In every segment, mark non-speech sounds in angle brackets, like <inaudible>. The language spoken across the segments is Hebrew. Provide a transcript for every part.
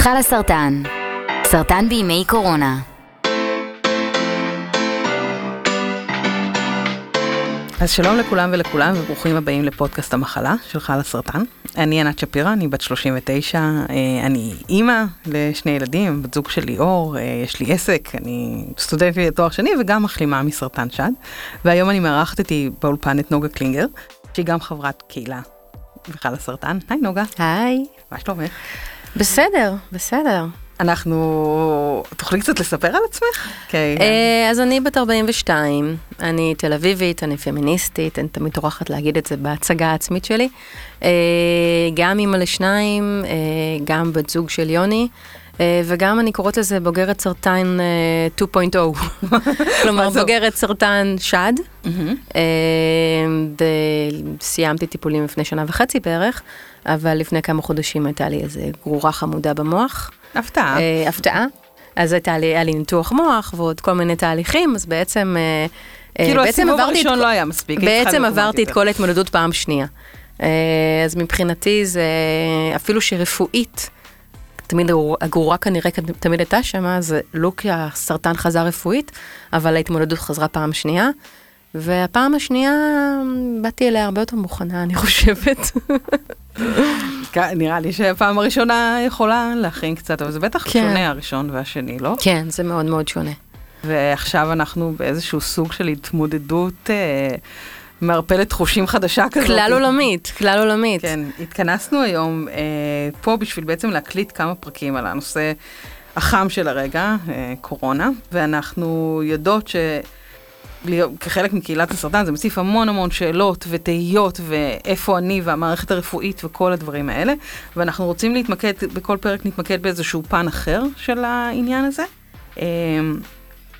חלה סרטן, סרטן בימי קורונה. אז שלום לכולם ולכולם וברוכים הבאים לפודקאסט המחלה של חלה סרטן. אני ענת שפירא, אני בת 39, אה, אני אימא לשני ילדים, בת זוג של ליאור, אה, יש לי עסק, אני סטודנטית לתואר שני וגם מחלימה מסרטן שד. והיום אני מארחת איתי באולפן את נוגה קלינגר, שהיא גם חברת קהילה בחלה סרטן. היי נוגה. היי. מה שלומך? בסדר, בסדר. אנחנו, תוכלי קצת לספר על עצמך? כן. אז אני בת 42, אני תל אביבית, אני פמיניסטית, אני תמיד טורחת להגיד את זה בהצגה העצמית שלי. אה, גם אימא לשניים, אה, גם בת זוג של יוני. וגם אני קוראת לזה בוגרת סרטן 2.0, <laughs> כלומר בוגרת סרטן שד. סיימתי טיפולים לפני שנה וחצי בערך, אבל לפני כמה חודשים הייתה לי איזה גרורה חמודה במוח. הפתעה. אה, הפתעה. אז הייתה לי, היה לי ניתוח מוח ועוד כל מיני תהליכים, אז בעצם... אה, אה, כאילו הסיבוב הראשון לא היה מספיק. בעצם עברתי את כל ההתמודדות פעם שנייה. אז מבחינתי זה, אפילו שרפואית, תמיד הגרורה כנראה תמיד הייתה שם, זה לא כי הסרטן חזר רפואית, אבל ההתמודדות חזרה פעם שנייה. והפעם השנייה באתי אליה הרבה יותר מוכנה, אני חושבת. <laughs> נראה לי שהפעם הראשונה יכולה להכין קצת, אבל זה בטח כן. שונה הראשון והשני, לא? כן, זה מאוד מאוד שונה. ועכשיו אנחנו באיזשהו סוג של התמודדות אה, מערפלת חושים חדשה כזאת. כלל עולמית, כלל עולמית. כן, התכנסנו היום אה, פה בשביל בעצם להקליט כמה פרקים על הנושא החם של הרגע, אה, קורונה, ואנחנו יודעות ש... כחלק מקהילת הסרטן זה מוסיף המון המון שאלות ותהיות ואיפה אני והמערכת הרפואית וכל הדברים האלה ואנחנו רוצים להתמקד, בכל פרק נתמקד באיזשהו פן אחר של העניין הזה. אמ,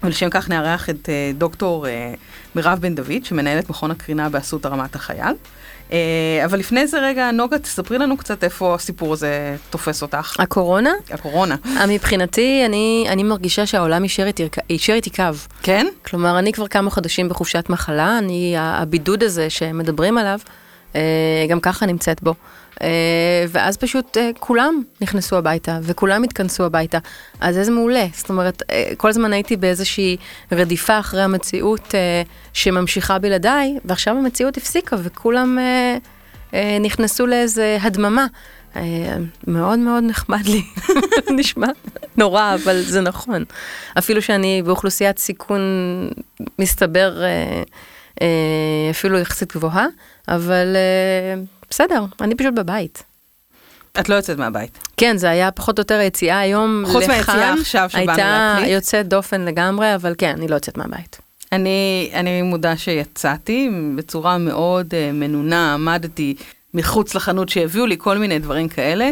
ולשם כך נארח את אה, דוקטור אה, מירב בן דוד שמנהלת מכון הקרינה באסותא רמת החייל. אה, אבל לפני זה רגע, נוגה, תספרי לנו קצת איפה הסיפור הזה תופס אותך. הקורונה? הקורונה. מבחינתי, אני, אני מרגישה שהעולם יישר איתי קו. כן? כלומר, אני כבר כמה חודשים בחופשת מחלה, אני, הבידוד הזה שמדברים עליו, גם ככה נמצאת בו. אה, ואז פשוט אה, כולם נכנסו הביתה, וכולם התכנסו הביתה. אז איזה מעולה. זאת אומרת, אה, כל הזמן הייתי באיזושהי רדיפה אחרי המציאות שממשיכה בלעדיי, ועכשיו המציאות הפסיקה, וכולם נכנסו לאיזה הדממה. מאוד מאוד נחמד לי, <laughs> נשמע נורא, אבל זה נכון. אפילו שאני באוכלוסיית סיכון, מסתבר, אפילו יחסית גבוהה, אבל בסדר, אני פשוט בבית. את לא יוצאת מהבית. כן, זה היה פחות או יותר היציאה היום. חוץ מהיציאה עכשיו שבאנו להקליט. הייתה יוצאת דופן לגמרי, אבל כן, אני לא יוצאת מהבית. אני, אני מודה שיצאתי בצורה מאוד uh, מנונה, עמדתי מחוץ לחנות שהביאו לי כל מיני דברים כאלה,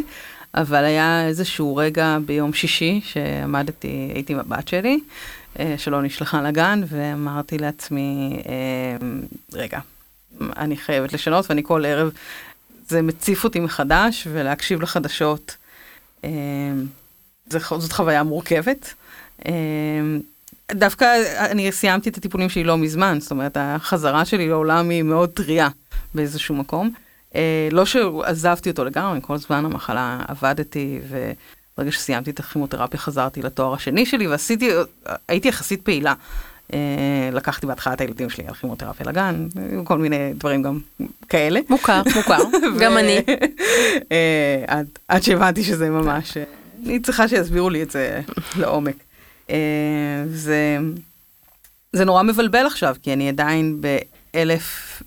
אבל היה איזשהו רגע ביום שישי שעמדתי, הייתי עם הבת שלי, uh, שלא נשלחה לגן, ואמרתי לעצמי, uh, רגע, אני חייבת לשנות, ואני כל ערב, זה מציף אותי מחדש, ולהקשיב לחדשות, אה, זאת חוויה מורכבת. אה, דווקא אני סיימתי את הטיפולים שלי לא מזמן, זאת אומרת, החזרה שלי לעולם היא מאוד טריה באיזשהו מקום. אה, לא שעזבתי אותו לגמרי, כל זמן המחלה עבדתי, וברגע שסיימתי את הכימותרפיה חזרתי לתואר השני שלי, ועשיתי, הייתי יחסית פעילה. אה, לקחתי בהתחלה את הילדים שלי על כימותרפיה לגן, כל מיני דברים גם כאלה. מוכר, מוכר, <laughs> גם אני. אה, עד שהבנתי שזה ממש, אני צריכה שיסבירו לי את זה לעומק. אה, זה נורא מבלבל עכשיו, כי אני עדיין באלף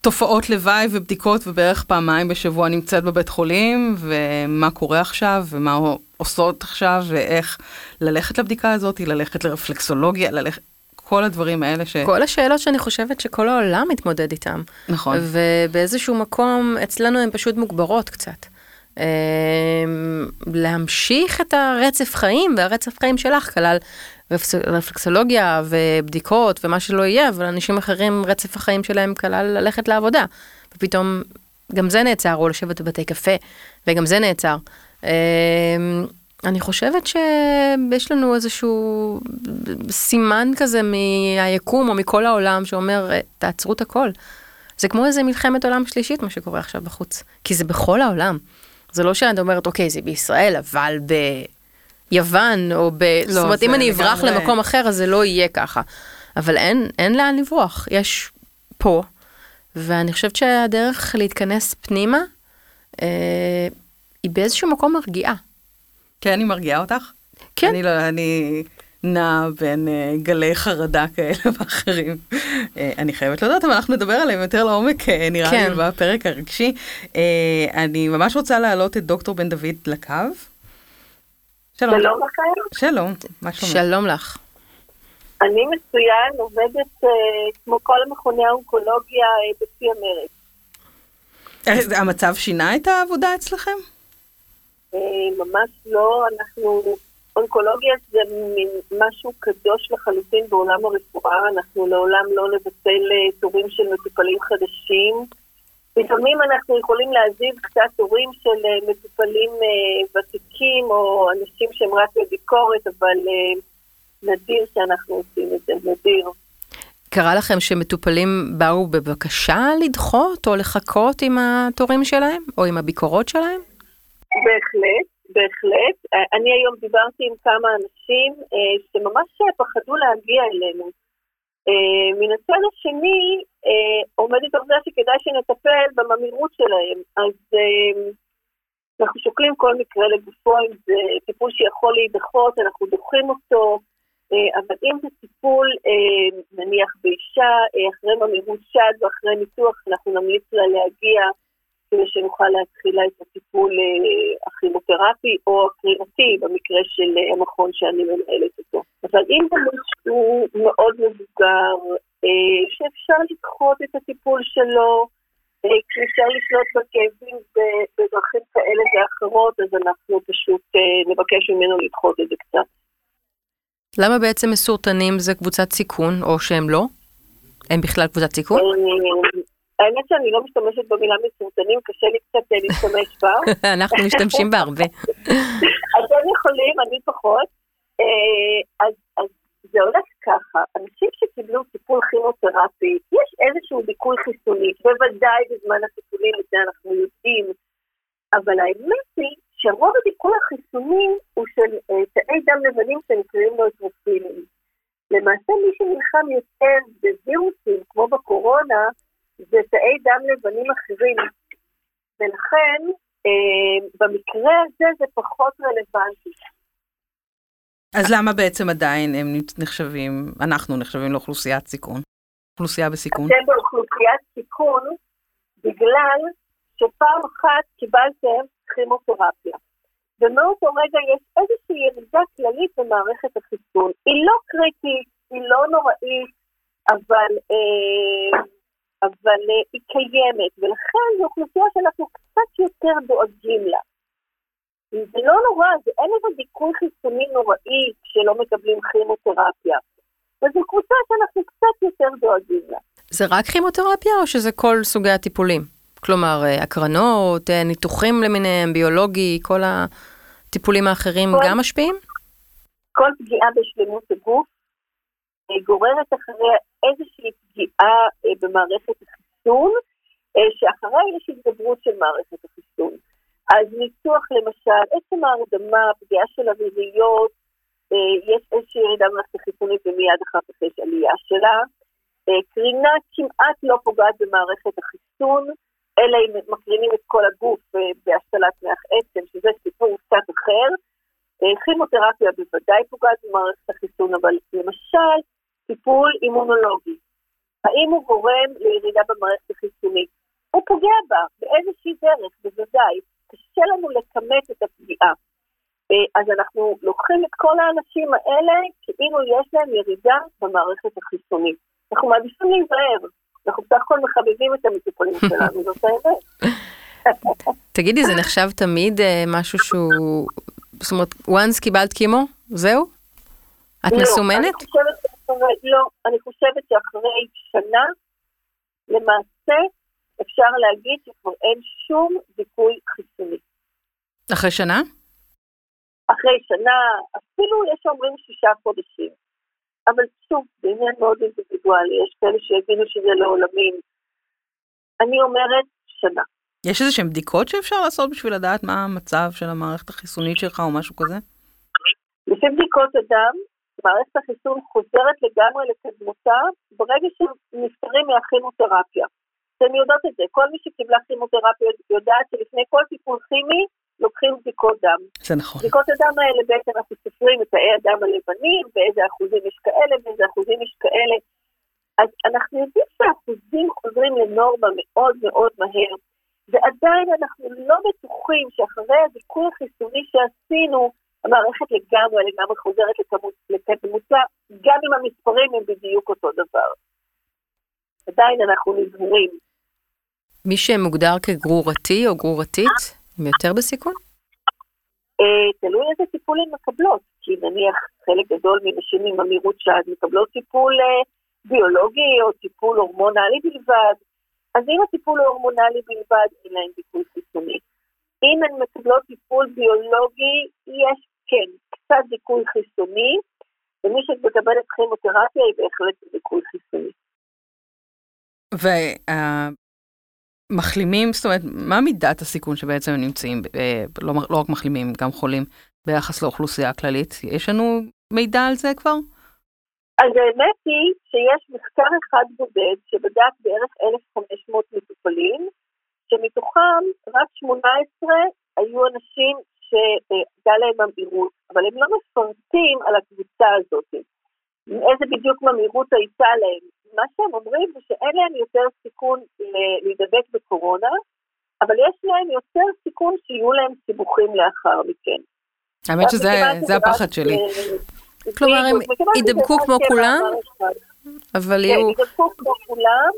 תופעות לוואי ובדיקות ובערך פעמיים בשבוע נמצאת בבית חולים, ומה קורה עכשיו, ומה עושות עכשיו, ואיך ללכת לבדיקה הזאת, ללכת לרפלקסולוגיה, ללכת... כל הדברים האלה ש... כל השאלות שאני חושבת שכל העולם מתמודד איתם. נכון. ובאיזשהו מקום, אצלנו הן פשוט מוגברות קצת. אמ, להמשיך את הרצף חיים, והרצף חיים שלך כלל רפלקסולוגיה ובדיקות ומה שלא יהיה, אבל אנשים אחרים, רצף החיים שלהם כלל ללכת לעבודה. ופתאום גם זה נעצר, או לשבת בבתי קפה, וגם זה נעצר. אמ, אני חושבת שיש לנו איזשהו סימן כזה מהיקום או מכל העולם שאומר, תעצרו את הכל. זה כמו איזה מלחמת עולם שלישית, מה שקורה עכשיו בחוץ. כי זה בכל העולם. זה לא שאת אומרת, אוקיי, זה בישראל, אבל ביוון, או ב... לא, זאת אומרת, אם אני אברח לגמרי... למקום אחר, אז זה לא יהיה ככה. אבל אין, אין לאן לברוח, יש פה, ואני חושבת שהדרך להתכנס פנימה, אה, היא באיזשהו מקום מרגיעה. כן, היא מרגיעה אותך? כן. אני לא, אני נעה בין uh, גלי חרדה כאלה <laughs> ואחרים. Uh, אני חייבת לדעת, אבל אנחנו נדבר עליהם יותר לעומק, uh, נראה כן. לי, בפרק הרגשי. Uh, אני ממש רוצה להעלות את דוקטור בן דוד לקו. שלום. שלום לכם. שלום, מה שלומך? שלום לך. אני מצוין, עובדת uh, כמו כל המכוני האונקולוגיה uh, בשיא המרד. המצב שינה את העבודה אצלכם? Uh, ממש לא, אנחנו אונקולוגיה זה מין משהו קדוש לחלוטין בעולם הרפואה, אנחנו לעולם לא נבטל אה, תורים של מטופלים חדשים. לפעמים אנחנו יכולים להזיז קצת תורים של אה, מטופלים אה, ותיקים או אנשים שהם רק בביקורת, אבל נדיר שאנחנו עושים את זה, נדיר. קרה לכם שמטופלים באו בבקשה לדחות או לחכות עם התורים שלהם או עם הביקורות שלהם? בהחלט. בהחלט. אני היום דיברתי עם כמה אנשים אה, שממש פחדו להגיע אלינו. אה, מן הצד השני, אה, עומדת העובדה שכדאי שנטפל בממירות שלהם. אז אה, אנחנו שוקלים כל מקרה לגופו, אם זה טיפול שיכול להידחות, אנחנו דוחים אותו. אה, אבל אם זה טיפול, אה, נניח באישה, אה, אחרי ממירות שד ואחרי ניתוח, אנחנו נמליץ לה להגיע כדי שנוכל להתחיל לה את הטיפול אה, הכימותרפי או הקריאתי במקרה של אה, המכון שאני מנהלת אותו. אבל אם זה מישהו מאוד מבוגר, שאפשר לדחות את הטיפול שלו, כשאפשר לשלוט בכאבים בדרכים כאלה ואחרות, אז אנחנו פשוט נבקש ממנו לדחות את זה קצת. למה בעצם מסורטנים זה קבוצת סיכון, או שהם לא? הם בכלל קבוצת סיכון? האמת שאני לא משתמשת במילה מסורטנים, קשה לי קצת אה, להשתמש בה. <laughs> אנחנו משתמשים בה הרבה. <laughs> אתם יכולים, אני פחות. אה, אז זה הולך ככה, אנשים שקיבלו טיפול כימותרפי, יש איזשהו דיכוי חיסוני, בוודאי בזמן הטיפולים, את זה אנחנו יודעים, אבל האמת היא שרוב הדיכוי החיסוני הוא של אה, תאי דם לבנים שנקראים לו אטרופילים. למעשה מי שנלחם יותר בווירוסים, כמו בקורונה, זה תאי דם לבנים אחרים. ולכן, אה, במקרה הזה זה פחות רלוונטי. אז למה בעצם עדיין הם נחשבים, אנחנו נחשבים לאוכלוסיית סיכון? אוכלוסייה בסיכון? אתם באוכלוסיית סיכון בגלל שפעם אחת קיבלתם כימותרפיה. ומאותו רגע יש איזושהי ירידה כללית במערכת החיסון. היא לא קריטית, היא לא נוראית, אבל אה, אבל uh, היא קיימת, ולכן זו אוכלוסייה שאנחנו קצת יותר דואגים לה. זה לא נורא, זה אין איזה דיכוי חיסוני נוראי כשלא מקבלים כימותרפיה. וזו קבוצה שאנחנו קצת יותר דואגים לה. זה רק כימותרפיה או שזה כל סוגי הטיפולים? כלומר, אה, הקרנות, אה, ניתוחים למיניהם, ביולוגי, כל הטיפולים האחרים כל, גם משפיעים? כל פגיעה בשלמות הגוף גוררת אחריה איזושהי פגיעה אה, במערכת החיסון, אה, שאחריה יש התגברות של מערכת החיסון. אז ניתוח למשל, עצם ההרדמה, פגיעה של הריריות, אה, יש איזושהי ירידה במערכת החיסונית ומיד אחר כך יש עלייה שלה. קרינה כמעט לא פוגעת במערכת החיסון, אלא אם מקרינים את כל הגוף בהשתלת מח עצם, שזה סיפור קצת אחר. כימותרפיה בוודאי פוגעת במערכת החיסון, אבל למשל, טיפול אימונולוגי. האם הוא גורם לירידה במערכת החיסונית? הוא פוגע בה באיזושהי דרך, בוודאי. קשה לנו לכמת את הפגיעה. אה, אז אנחנו לוקחים את כל האנשים האלה כאילו יש להם ירידה במערכת החיסונית. אנחנו מעדיפים להיזהר. אנחנו בסך הכל מחבבים את המטופלים <laughs> שלנו, זאת האמת. תגידי, זה נחשב תמיד אה, משהו שהוא... זאת אומרת, once קיבלת קימו, זהו? את לא, מסומנת? לא, אני חושבת שאחרי שנה, למעשה, אפשר להגיד שכבר אין שום דיכוי חיסוני. אחרי שנה? אחרי שנה, אפילו יש אומרים שישה חודשים. אבל שוב, זה עניין מאוד אינדיבידואלי, יש כאלה שיגידו שזה לעולמים. אני אומרת שנה. יש איזה שהן בדיקות שאפשר לעשות בשביל לדעת מה המצב של המערכת החיסונית שלך או משהו כזה? לפי בדיקות הדם, מערכת החיסון חוזרת לגמרי לקדמותה ברגע שנפטרים מהכימותרפיה. אתם יודעות את זה, כל מי שקיבלה כימותרפיה יודעת שלפני כל טיפול כימי לוקחים בדיקות דם. זה נכון. בדיקות הדם האלה בעצם אנחנו סופרים את תאי הדם הלבנים, באיזה אחוזים יש כאלה, באיזה אחוזים יש כאלה. אז אנחנו יודעים שהאחוזים חוזרים לנורמה מאוד מאוד מהר, ועדיין אנחנו לא בטוחים שאחרי הדיכוי החיסוני שעשינו, המערכת לגמרי לגמרי חוזרת לקדמותה, גם אם המספרים הם בדיוק אותו דבר. עדיין אנחנו נזהורים. מי שמוגדר כגרורתי או גרורתית, הם יותר בסיכון? אה, תלוי איזה טיפול הן מקבלות, כי נניח חלק גדול מנשים עם אמירות שד מקבלות טיפול אה, ביולוגי או טיפול הורמונלי בלבד, אז אם הטיפול הוא הורמונלי בלבד, אין להן טיפול חיסוני. אם הן מקבלות טיפול ביולוגי, יש כן קצת דיכוי חיסוני, ומי שמקבלת כימותרפיה היא בהחלט דיכוי חיסוני. והמחלימים, זאת אומרת, מה מידת הסיכון שבעצם נמצאים, אה, לא, לא רק מחלימים, גם חולים, ביחס לאוכלוסייה הכללית? יש לנו מידע על זה כבר? אז האמת היא שיש מחקר אחד בודד שבדק בערך 1,500 מטופלים, שמתוכם רק 18 היו אנשים שהייתה להם ממאירות, אבל הם לא מפרטים על הקבוצה הזאת. איזה בדיוק ממאירות הייתה להם. מה שהם אומרים זה שאין להם יותר סיכון להידבק בקורונה, אבל יש להם יותר סיכון שיהיו להם סיבוכים לאחר מכן. האמת שזה הפחד שלי. כלומר, הם ידבקו כמו כולם, אבל יהיו... כן, ידבקו כמו כולם,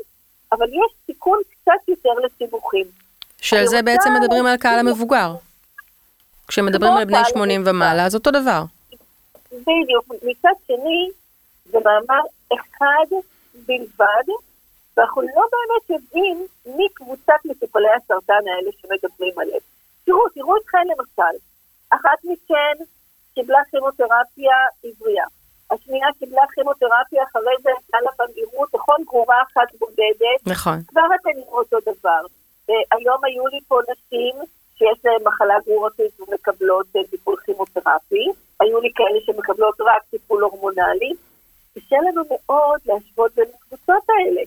אבל יש סיכון קצת יותר לסיבוכים. שעל זה בעצם מדברים על קהל המבוגר. כשמדברים על בני 80 ומעלה, אז אותו דבר. בדיוק. מצד שני, זה מאמר אחד בלבד, ואנחנו לא באמת יודעים מי קבוצת מטופלי הסרטן האלה שמדברים עליהם. תראו, תראו אתכם למשל, אחת מכן קיבלה כימותרפיה עברייה. השנייה קיבלה כימותרפיה, אחרי זה הייתה לה במהירות, נכון, גרורה אחת בודדת. נכון. כבר אתם אותו דבר. היום היו לי פה נשים שיש להן מחלה גרורתית ומקבלות טיפול כימותרפי. היו לי כאלה שמקבלות רק טיפול הורמונלי. קשה לנו מאוד להשוות בין הקבוצות האלה.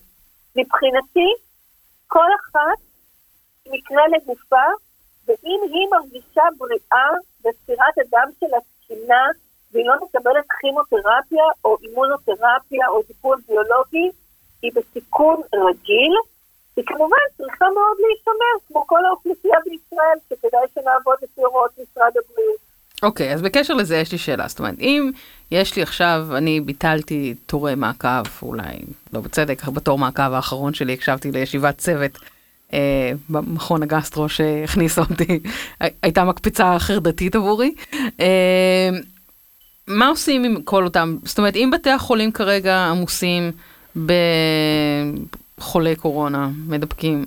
מבחינתי, כל אחת מקרה לגופה, ואם היא מרגישה בריאה וספירת הדם שלה תקינה, והיא לא מקבלת כימותרפיה או אימונותרפיה או טיפול ביולוגי, היא בסיכון רגיל. היא כמובן צריכה מאוד להישמר, כמו כל האוכלוסייה בישראל, שכדאי שנעבוד לפי הוראות משרד הבריאות. אוקיי, okay, אז בקשר לזה יש לי שאלה, זאת אומרת, אם יש לי עכשיו, אני ביטלתי תורי מעקב, אולי לא בצדק, בתור מעקב האחרון שלי הקשבתי לישיבת צוות אה, במכון הגסטרו שהכניסה אותי, הייתה מקפצה חרדתית עבורי. אה, מה עושים עם כל אותם, זאת אומרת, אם בתי החולים כרגע עמוסים בחולי קורונה, מדבקים,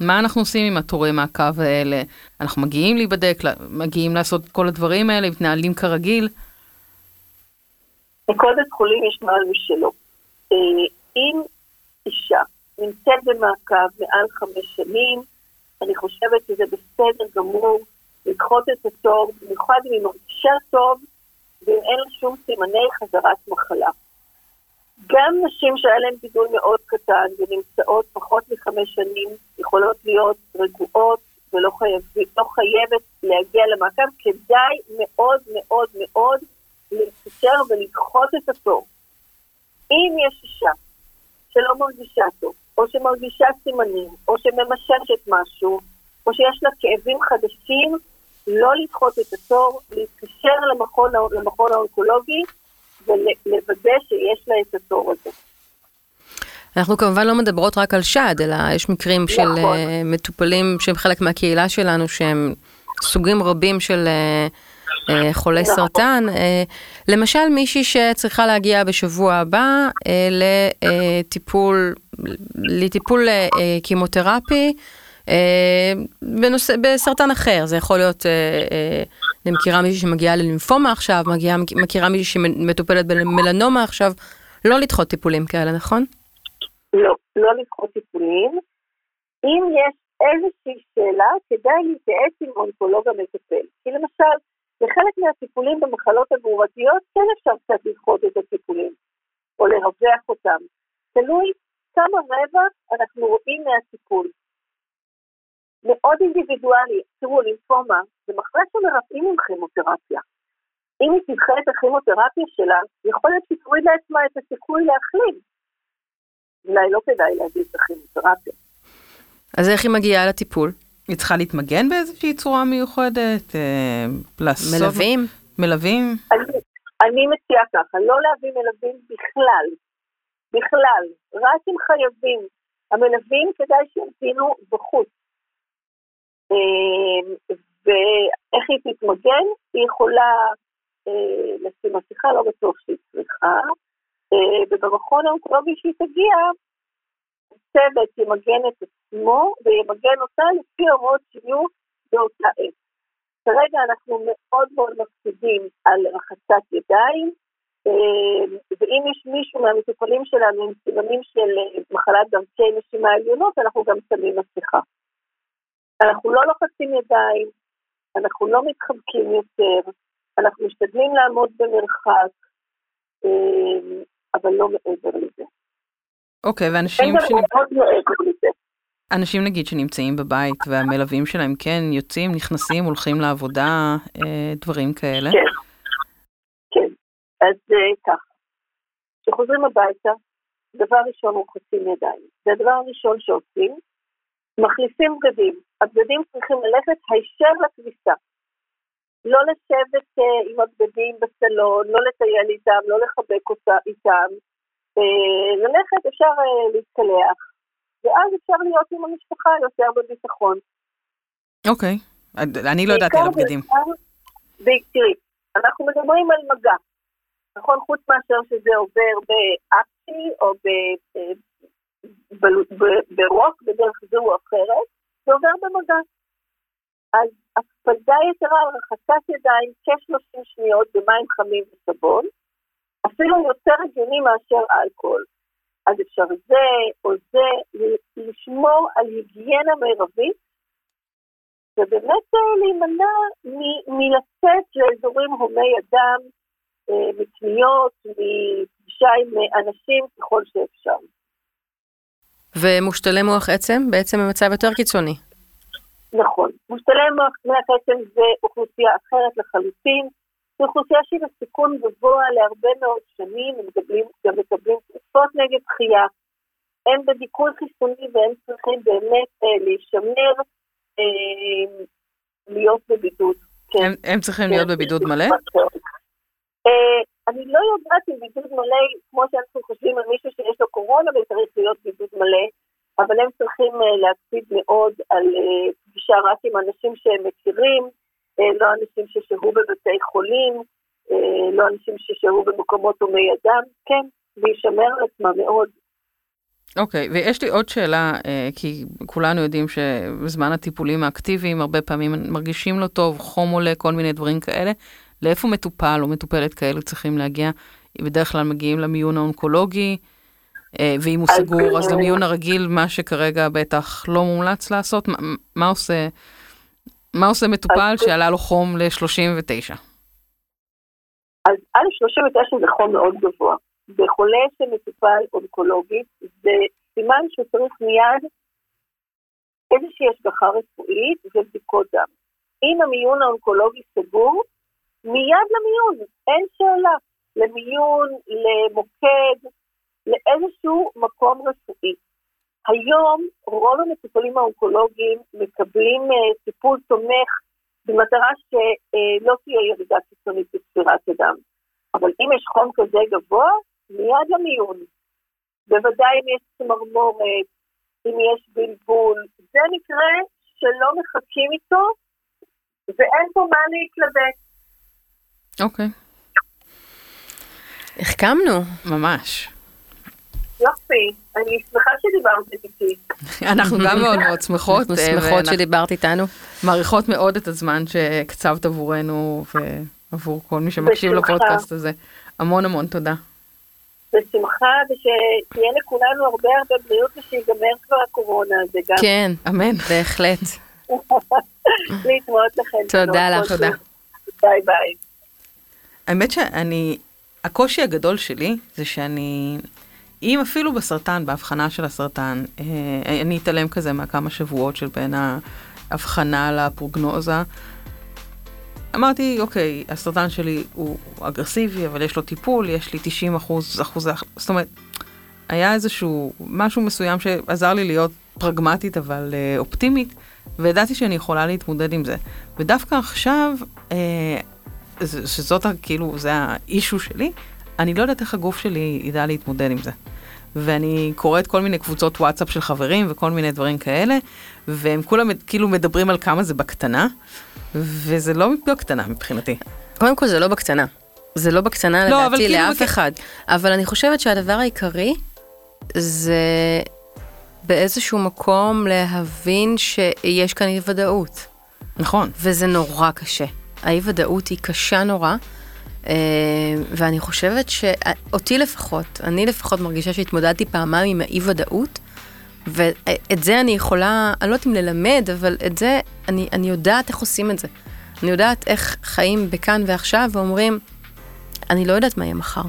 מה אנחנו עושים עם התורי מעקב האלה? אנחנו מגיעים להיבדק, מגיעים לעשות כל הדברים האלה, מתנהלים כרגיל? לכל בית חולים יש נוהל משלו. אה, אם אישה נמצאת במעקב מעל חמש שנים, אני חושבת שזה בסדר גמור לדחות את התור, במיוחד אם היא מרגישה טוב ואם אין לה שום סימני חזרת מחלה. גם נשים שהיה להן גידול מאוד קטן ונמצאות פחות מחמש שנים יכולות להיות רגועות ולא חייב, לא חייבת להגיע למעקב, כדאי מאוד מאוד מאוד להתקשר ולדחות את התור. אם יש אישה שלא מרגישה טוב, או שמרגישה סימנים, או שממששת משהו, או שיש לה כאבים חדשים, לא לדחות את התור, להתקשר למכון, למכון האונקולוגי ולוודא שיש לה את התור הזה. אנחנו כמובן לא מדברות רק על שד, אלא יש מקרים נכון. של uh, מטופלים שהם חלק מהקהילה שלנו, שהם סוגים רבים של uh, uh, חולי נכון. סרטן. Uh, למשל מישהי שצריכה להגיע בשבוע הבא uh, לטיפול, לטיפול uh, קימותרפי. בנושא, בסרטן אחר, זה יכול להיות, אני מכירה מישהי שמגיעה ללימפומה עכשיו, מגיעה, מכירה מישהי שמטופלת במלנומה עכשיו, לא לדחות טיפולים כאלה, נכון? לא, לא לדחות טיפולים. אם יש איזושהי שאלה כדאי להתייעץ עם אונקולוג המטפל. כי למשל, בחלק מהטיפולים במחלות הגרורתיות כן אפשר קצת לדחות את הטיפולים, או לרווח אותם. תלוי כמה רווח אנחנו רואים מהטיפול. מאוד אינדיבידואלי, תראו, לימפומה זה מחלה שמרפאים עם כימותרפיה. אם היא תדחה את הכימותרפיה שלה, יכול להיות שהיא תוריד לעצמה את הסיכוי להחלים. אולי לא כדאי להגיד את הכימותרפיה. אז איך היא מגיעה לטיפול? היא צריכה להתמגן באיזושהי צורה מיוחדת? אה, לעשות... מלווים? מלווים? אני, אני מציעה ככה, לא להביא מלווים בכלל. בכלל. רק אם חייבים. המלווים כדאי שימתינו בחוץ. אה, ואיך היא תתמגן? היא יכולה אה, לשים מסכה, לא בטוח שהיא צריכה. אה, ובמכון האונקולוגי שהיא תגיע, הצוות ימגן את עצמו וימגן אותה לפי ההוראות שיהיו באותה עת. כרגע אנחנו מאוד מאוד מקפידים על רחצת ידיים, אה, ואם יש מישהו מהמטופלים שלנו עם סימנים של מחלת דרכי נשימה עליונות, אנחנו גם שמים מסכה. אנחנו לא לוחצים ידיים, אנחנו לא מתחבקים יותר, אנחנו משתדלים לעמוד במרחק, אה, אבל לא מעבר לזה. אוקיי, ואנשים ש... אנשים נגיד שנמצאים בבית והמלווים שלהם כן יוצאים, נכנסים, הולכים לעבודה, אה, דברים כאלה. כן, כן. אז אה, ככה, כשחוזרים הביתה, דבר ראשון רוחצים ידיים. זה הדבר הראשון שעושים, מחליפים בגדים. הבגדים צריכים ללכת הישר לכביסה. לא לשבת uh, עם הבגדים בסלון, לא לטייל איתם, לא לחבק אותה, איתם. Uh, ללכת, אפשר uh, להתקלח, ואז אפשר להיות עם המשפחה יותר בביטחון. אוקיי, okay. אני לא ידעתי על הבגדים. תראי, אנחנו מדברים על מגע, נכון? חוץ מאשר שזה עובר באקטי או ברוק בדרך זו או אחרת, זה עובר במגע. אז הקפדה יתרה על רחצת ידיים כ-30 שניות במים חמים וסבון, אפילו יותר הגיוני מאשר אלכוהול. אז אפשר זה או זה, לשמור על היגיינה מרבית, ובאמת אה, להימנע מלצאת לאזורים הומי אדם, אה, מקניות, מפגישה עם אנשים ככל שאפשר. ומושתלי מוח עצם בעצם במצב יותר קיצוני. נכון. מושתלי מוח עצם זה אוכלוסייה אחרת לחלוטין. זו אוכלוסייה שהיא בסיכון גבוה להרבה מאוד שנים, הם מקבלים, גם מקבלים תרופות נגד דחייה. הם בדיכוי חיסוני והם צריכים באמת אה, להישמר, אה, להיות בבידוד. כן. הם, הם צריכים כן. להיות בבידוד מלא? אה, אני לא יודעת אם בידוד מלא, כמו שאנחנו חושבים על מישהו שיש לו קורונה וצריך להיות בידוד מלא, אבל הם צריכים uh, להקפיד מאוד על uh, פגישה רק עם אנשים שהם מכירים, uh, לא אנשים ששהו בבתי חולים, לא אנשים ששהו במקומות הומי אדם, כן, להישמר על עצמם מאוד. אוקיי, okay, ויש לי עוד שאלה, כי כולנו יודעים שבזמן הטיפולים האקטיביים הרבה פעמים מרגישים לא טוב, חום עולה, כל מיני דברים כאלה. לאיפה מטופל או מטופלת כאלו צריכים להגיע? בדרך כלל מגיעים למיון האונקולוגי, אה, ואם הוא סגור, אז למיון הרגיל, מה שכרגע בטח לא מומלץ לעשות, מה, מה עושה, מה עושה מטופל שעלה לו חום ל-39? אז א', 39 זה חום מאוד גבוה. בחולה שמטופל אונקולוגית, זה סימן שצריך מיד איזושהי השגחה רפואית ובדיקות דם. אם המיון האונקולוגי סגור, מיד למיון, אין שאלה. למיון, למוקד, לאיזשהו מקום רפואי. היום רוב המטופלים האונקולוגיים מקבלים uh, טיפול תומך במטרה שלא uh, תהיה ירידה קיצונית בספירת הדם. אבל אם יש חום כזה גבוה, מיד למיון. בוודאי אם יש צמרמורת, אם יש בלבול, זה מקרה שלא מחכים איתו ואין פה מה להתלבט. אוקיי. החכמנו. ממש. יופי, אני שמחה שדיברת איתי. אנחנו גם מאוד מאוד שמחות. אנחנו אה, שמחות שדיברת איתנו. מעריכות מאוד את הזמן שהקצבת עבורנו ועבור כל מי שמקשיב לפודקאסט הזה. המון המון תודה. בשמחה, ושתהיה לכולנו הרבה הרבה בריאות ושיגמר כבר הקורונה הזה גם. כן, אמן. בהחלט. <laughs> להתראות לכם. תודה לך. תודה. ביי ביי. האמת שאני, הקושי הגדול שלי זה שאני, אם אפילו בסרטן, בהבחנה של הסרטן, אה, אני אתעלם כזה מהכמה שבועות של בין ההבחנה לפרוגנוזה. אמרתי, אוקיי, הסרטן שלי הוא אגרסיבי, אבל יש לו טיפול, יש לי 90 אחוז, אחוז, זאת אומרת, היה איזשהו משהו מסוים שעזר לי להיות פרגמטית, אבל אה, אופטימית, וידעתי שאני יכולה להתמודד עם זה. ודווקא עכשיו, אה, שזאת כאילו, זה האישו שלי, אני לא יודעת איך הגוף שלי ידע להתמודד עם זה. ואני קוראת כל מיני קבוצות וואטסאפ של חברים וכל מיני דברים כאלה, והם כולם כאילו מדברים על כמה זה בקטנה, וזה לא בקטנה מבחינתי. קודם כל זה לא בקטנה. זה לא בקטנה לא, לדעתי כאילו לאף בק- אחד. אבל אני חושבת שהדבר העיקרי זה באיזשהו מקום להבין שיש כאן אי ודאות. נכון. וזה נורא קשה. האי ודאות היא קשה נורא, אה, ואני חושבת שאותי לפחות, אני לפחות מרגישה שהתמודדתי פעמיים עם האי ודאות, ואת זה אני יכולה, אני לא יודעת אם ללמד, אבל את זה, אני, אני יודעת איך עושים את זה. אני יודעת איך חיים בכאן ועכשיו ואומרים, אני לא יודעת מה יהיה מחר.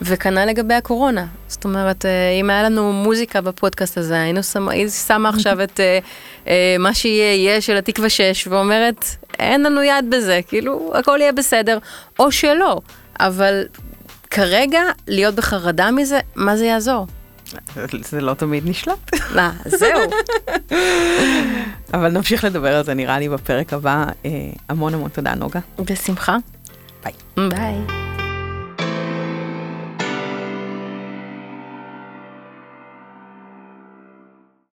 וכנ"ל לגבי הקורונה. זאת אומרת, אה, אם היה לנו מוזיקה בפודקאסט הזה, היינו שמה, הייתי שמה עכשיו את אה, אה, מה שיהיה יהיה של התקווה 6, ואומרת, אין לנו יד בזה, כאילו, הכל יהיה בסדר, או שלא. אבל כרגע, להיות בחרדה מזה, מה זה יעזור? זה לא תמיד נשלט. מה, זהו. <laughs> אבל נמשיך לדבר על זה נראה לי בפרק הבא. המון המון תודה נוגה. בשמחה. ביי. ביי.